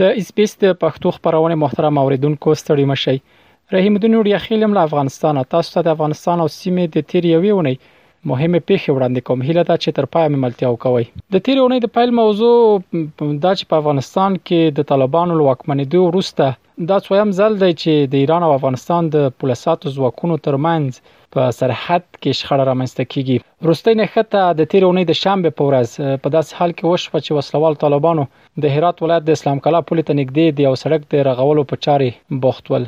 د اس بي اس د پښتو خبرونه محترم اوریدونکو ستړي مشئ رحیم الدین وړیا خیلم له افغانستان تاسو ته د افغانستان او سیمې د تیر یوې اونۍ مهمه پیښه وړاندې کوم هیله ده چې تر پای مې ملتیا وکوي د تیر اونۍ د پیل موضوع دا چې په افغانستان کې د طالبانو لواکمنېدو وروسته دا څویم ځل دی چې د ایران او افغانستان د پولیساتو ځواکونو ترمنځ په سرحد کې شخړه رامنځته کیږي وروستۍ نښته د تیر اونۍ د شنبه په ورځ په داسې حال کې وشوه چې وسلوال طالبانو د هرات ولایت د اسلام کلا پولې ته نږدې د یو سړک د رغولو په چارې بوخت ول.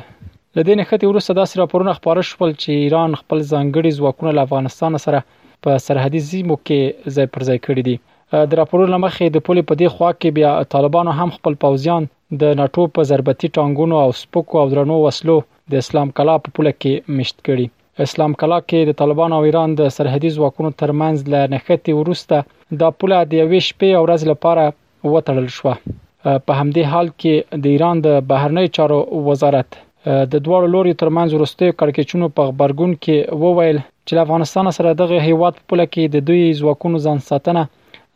له دې نښتې وروسته داسې راپورونه خپاره شول چې ایران خپل ځانګړي ځواکونه له افغانستان سره په سرحدي سیمو کې ځای پر ځای کړي دي. د راپورونو له مخې د پولې په دې خوا کې بیا طالبانو هم خپل پوځیان د ناټو په ضربتي ټانګونو او سپکو او درنو وسلو د اسلام کلا په پوله کې مېشت کړي. اسلام کلا کې د طالبانو او ایران د سرحدي ځواکونو ترمنځ له نښتې وروسته دا پوله د یوې شپې او ورځې لپاره وتړل شوه په همدې حال کې د ایران د بهرنیو چارو وزارت د دواړو لوري ترمنځ ورستیو کړکېچونو په خبرګون کې وویل چې له افغانستان سره دغه هیواد په پوله کې د دوی ځواکونو ځان ساتنه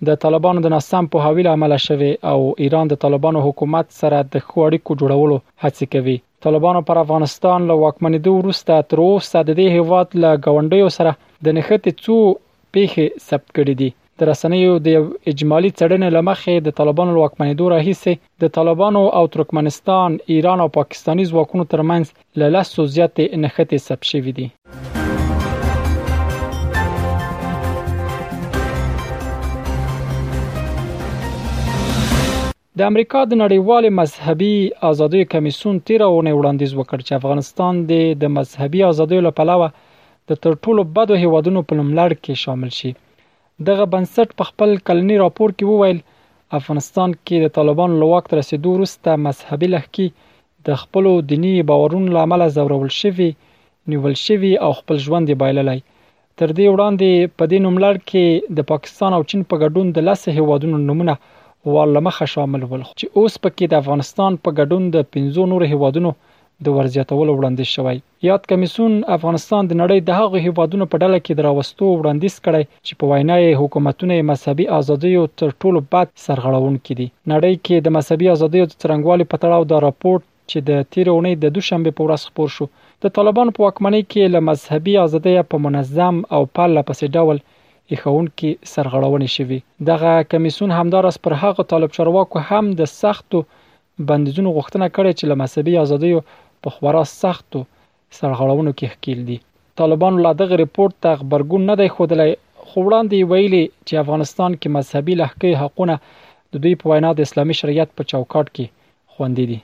د طالبانو د ناسم په حویل عمله شوه او ایران د طالبانو حکومت سره د خو اړیکو جوړولو هڅه کوي طالبانو پر افغانستان له واکمنېدو وروسته تر اوسه د دې هیواد له ګاونډیو سره د نښتې څو پیښې ثبت کړې دي. د رسنیو د یو اجمالي څېړنې له مخې د طالبانو له واکمنېدو راهیسې د طالبانو او ترکمنستان، ایران او پاکستاني ځواکونو ترمنځ له لسو زیاتې نښتې ثبت شوې دي. د امریکا د نړیوالې مذهبي ازادیو کمیسیون تیر اونۍ وړاندیز وکړ چې افغانستان دې د مذهبي ازادیو له پلوه د تر ټولو بدو هیوادونو په نوملړ کې شامل شي. دغه بنسټ په خپل کلني راپور کې وویل، افغانستان کې د طالبانو له واک ته رسیدو وروسته مذهبي لښکي د خپلو دیني باورونو له امله ځورول شوي، نیول شوي او خپل ژوند یې بایللی. تر دې وړاندې په دې نوملړ کې د پاکستان او چین په ګډون د لس هیوادونو نومونه وار له مخه شامل ول چې اوس پکې د افغانستان په ګډون د پنځو نورو هیوادونو د ورزیاتولو وړاندیز شوی یاد کمیسیون افغانستان د نړۍ د هغو هیوادونو په ډله کې د راوستو وړاندیز کړی چې په وینا یې حکومتونه یې مذهبي ازادیو تر ټولو بد سرغړونکي دي نړۍ کې د مذهبي ازادیو د څرنګوالي په تړاو دا راپورټ چې د تیرې اونۍ د دوشنبې په ورځ خپور شو، د طالبانو په واکمنۍ کې له مذهبي ازادیه په منظم او پرله پسې ډول ایښوونکي سرغړونې شوي. دغه کمیسیون همداراز پر هغو طالب چارواکو هم د سختو بندیزونو غوښتنه کړې چې له مذهبي ازادیو په خورا سختو سرغړونو کې ښکیل دي. طالبانو لا دغه رپورټ ته غبرګون نه دی ښودلی، خو وړاندې یې ویلي چې افغانستان کې مذهبي لهکیو حقونه د دوی په وینا د اسلامي شریعت په چوکاټ کې خوندي دي.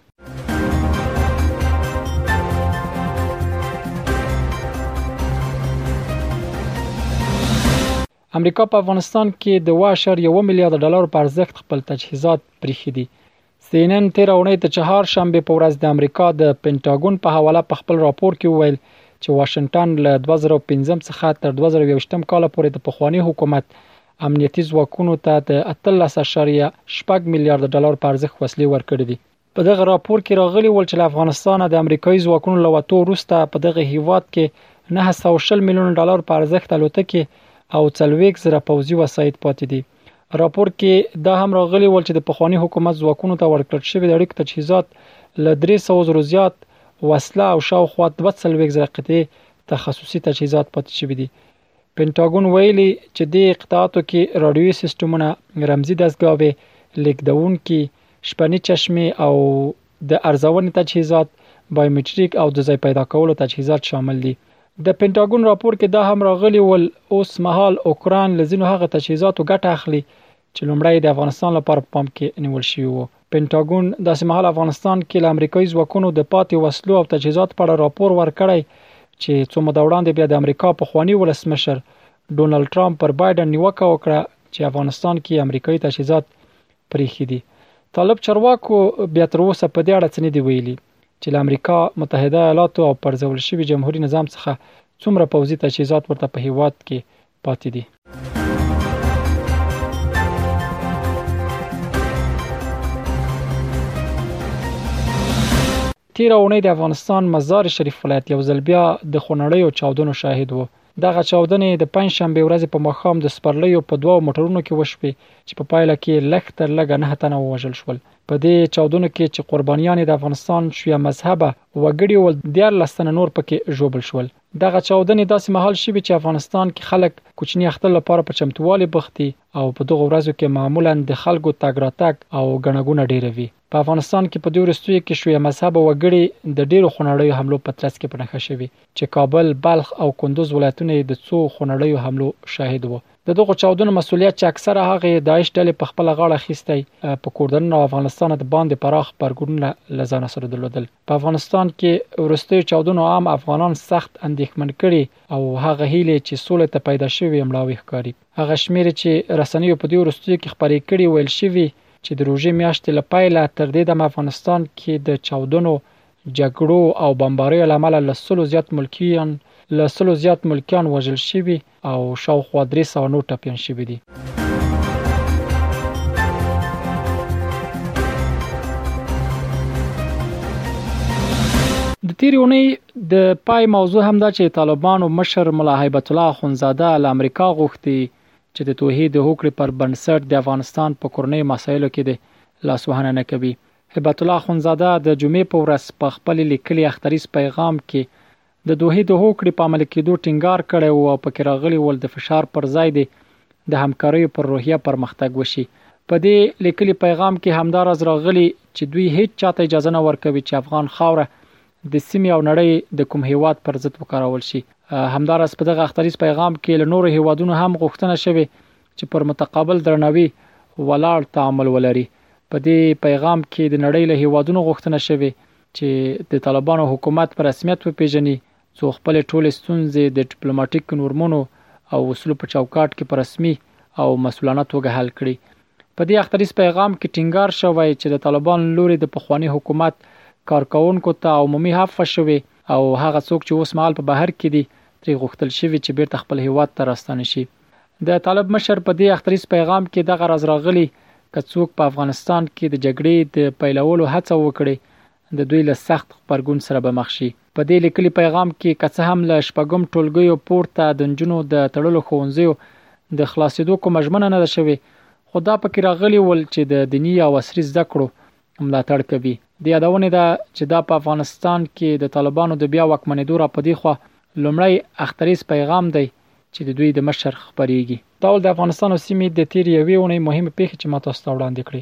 امریکا په افغانستان کې د اوه اعشاریه اوه میلیارد ډالرو په ارزښت خپل تجهیزات پریښي دي. سینن تیر اونۍ د چهار شنبه په ورځ د امریکا د پنټاګون په حواله په خپل راپور کې وویل چې واشنگټن له 2015 څخه تر 2020 کال پورې د پخواني حکومت امنیتي ځواکونو ته د 13.8 میلیارډ ډالر په ارزښت وسلې ورکړې دي. په دغه راپور کې راغلي ول چې له افغانستانه د امریکایي ځواکونو له وتو وروسته په دغه هیواد کې 900 میلیونه ډالر په ارزښت الوتکې او 40 زره پوځي وسایط پاتې دي. راپور کې دا هم راغلي ول چې د پخوانی حکومت ځواکونو ته ورکړل شوی د اړیکو تجهیزات له 300 زرو زیات وسله او شاوخوا 42 زره قطعې تخصصي تجهیزات پاتې شوي دي پنټاګون ویلي چې د اقطاعاتو کې رادیوي سیستمونه رمزي دستګاوې لیکدونکي شپني چشمې او د ارزونې تجهیزات، بایومټریک او د ځای پیدا کولو تجهیزات شامل دي. د پنټاګون راپور کې دا هم راغلي ول، اوس مهال اوکراین له ځینو هغه تجهیزاتو ګټه اخلي چې لومړی یې د افغانستان لپاره په پام کې نیول شوي وو. پنټاګون داسې مهال افغانستان کې له امریکايي ځواکونو د پاتې وسلو او تجهیزاتو په اړه راپور ورکړی چې څو موده وړاندې بیا د امریکا پخواني ولسمشر ډونالډ ټرامپ پر بایډن نیوکه وکړه چې افغانستان کې یې امریکايي تجهیزات پرېښي دي. طالب چارواکو بیا تر اوسه په دې اړه څه نه دي ویلي چې له امریکا متحده ایالاتو او پرځول شوي جمهوري نظام څخه څومره پوځي تجهیزات ورته په هېواد کې پاتې دي. تېره اوونۍ د افغانستان مزار شریف ولایت یو ځل بیا د خونړیو چاودنو شاهد و دغه چاودنې د پنجشنبې ورځې په ماښام د سپرلیو په دوو موټرونو کې وشوې چې په پایله کې لږ تر لږه نهه تنه ووژل شول. په دې چاودنو کې چې قربانیان یې د افغانستان شیعه مذهبه وګړي ول، دیارلس تنه نور په کې ژوبل شول. دغه چاودنې داسې مهال شوې چې افغانستان کې خلک کوچني اختر لپاره په چمتووالي بوخت دي او په دغو ورځو کې معمولا د خلکو تګ راتګ او ګڼه ګوڼه ډېره وي. په افغانستان کې په دې وروستیو کې شیعه مذهبه وګړي د ډېرو خونړیو حملو په ترڅ کې په نښه شوي چې کابل، بلخ او کندوز ولایتونه یې د څو خونړیو حملو شاهد وو. د دغو چاودنو مسوولیت چې اکثره هغه یې داعش ډلې په خپله غاړه اخیستی، په کوردننه او افغانستانه د باندې پراخ غبرګونونه له ځانه سره درلودل. په افغانستان کې وروستیو چاودنو عام افغانان سخت اندېښمن کړي او هغه هیلې چې سولې ته پیدا شوې یې مړاوې ښکاري. هغه شمېرې چې رسنیو په دې وروستیو کې خپرې کړي، ویل شوي چې د روژې میاشتې له پیله تر دې دمه افغانستان کې د چاودنو، جګړو او بمباریو له امله له سلو زیات ملکیان له سلو زیات ملکیان وژل شوي او شاوخوا درې سوه نور ټپیان شوي دي. د تېرې اونۍ د پای موضوع هم دا چې طالبانو مشر ملا هیبت الله اخوندزاده له امریکا غوښتي چې د توحې د هوکړې پر بنسټ د افغانستان په کورنیو مسایلو کې دې لاسوهنه نه کوي. هیبت الله اخوندزاده د جمعې په ورځ په خپل لیکلي اختریز پیغام کې د دوحې د هوکړې په عملي کیدو ټینګار کړی وو او پکې راغلي ول د فشار پر ځای دې د همکاریو پر روحیه پرمختګ وشي. په دې لیکلي پیغام کې همداراز راغلي چې دوی هیچاته اجازه نه ورکوي چې افغان خاوره د سیمې او نړۍ د کوم هیواد پر ضد وکارول شي همدارس په دغه اختریز پیغام کې له نورو هیوادونو هم غوښتنه شوه چې پر متقابل درناوي ولاړ تعامل ولري په دې پیغام کې د نړۍ له هیوادونو غوښتنه شوه چې د طالبانو حکومت په رسمیت وپیژني څو خپل ټول ستونزې د ډیپلوماټیک نورمونو او اصولو په چوکاټ کې په رسمي او مسولانه توګه حل کړي په دې اختریز پیغام کې ټینګار شوی چې د طالبانو له لوري د پخواني حکومت کارکوونکو ته عمومي عفوه شوې او هغه څوک چې اوس مهال په بهر کې دي ترې غوښتل شوي چې بېرته خپل هېواد ته راستانه شي. د طالب مشر په دې اختریز پیغام کې دغه راز راغلي، که څوک په افغانستان کې د جګړې د پیلولو هڅه وکړي، د دوی له سخت غبرګون سره به مخ شي. په دې لیکلي پیغام کې که څه هم له شپږم ټولګیو پورته د نجونو د تړلو ښوونځیو د خلاصېدو کومه ژمنه نه ده شوې، خو دا په کې راغلي ول چې د دیني او عصري زده کړو ملاتړ کوي. د یادونې ده چې دا په افغانستان کې د طالبانو د بیا واکمنېدو را په دې خوا لومړی اختریز پیغام دی چې د دوی د مشر خبرېږي. دا ول د افغانستان او سیمې د تېرې یوې اونۍ مهمې پېښې چې ما تاسو ته وړاندې کړې.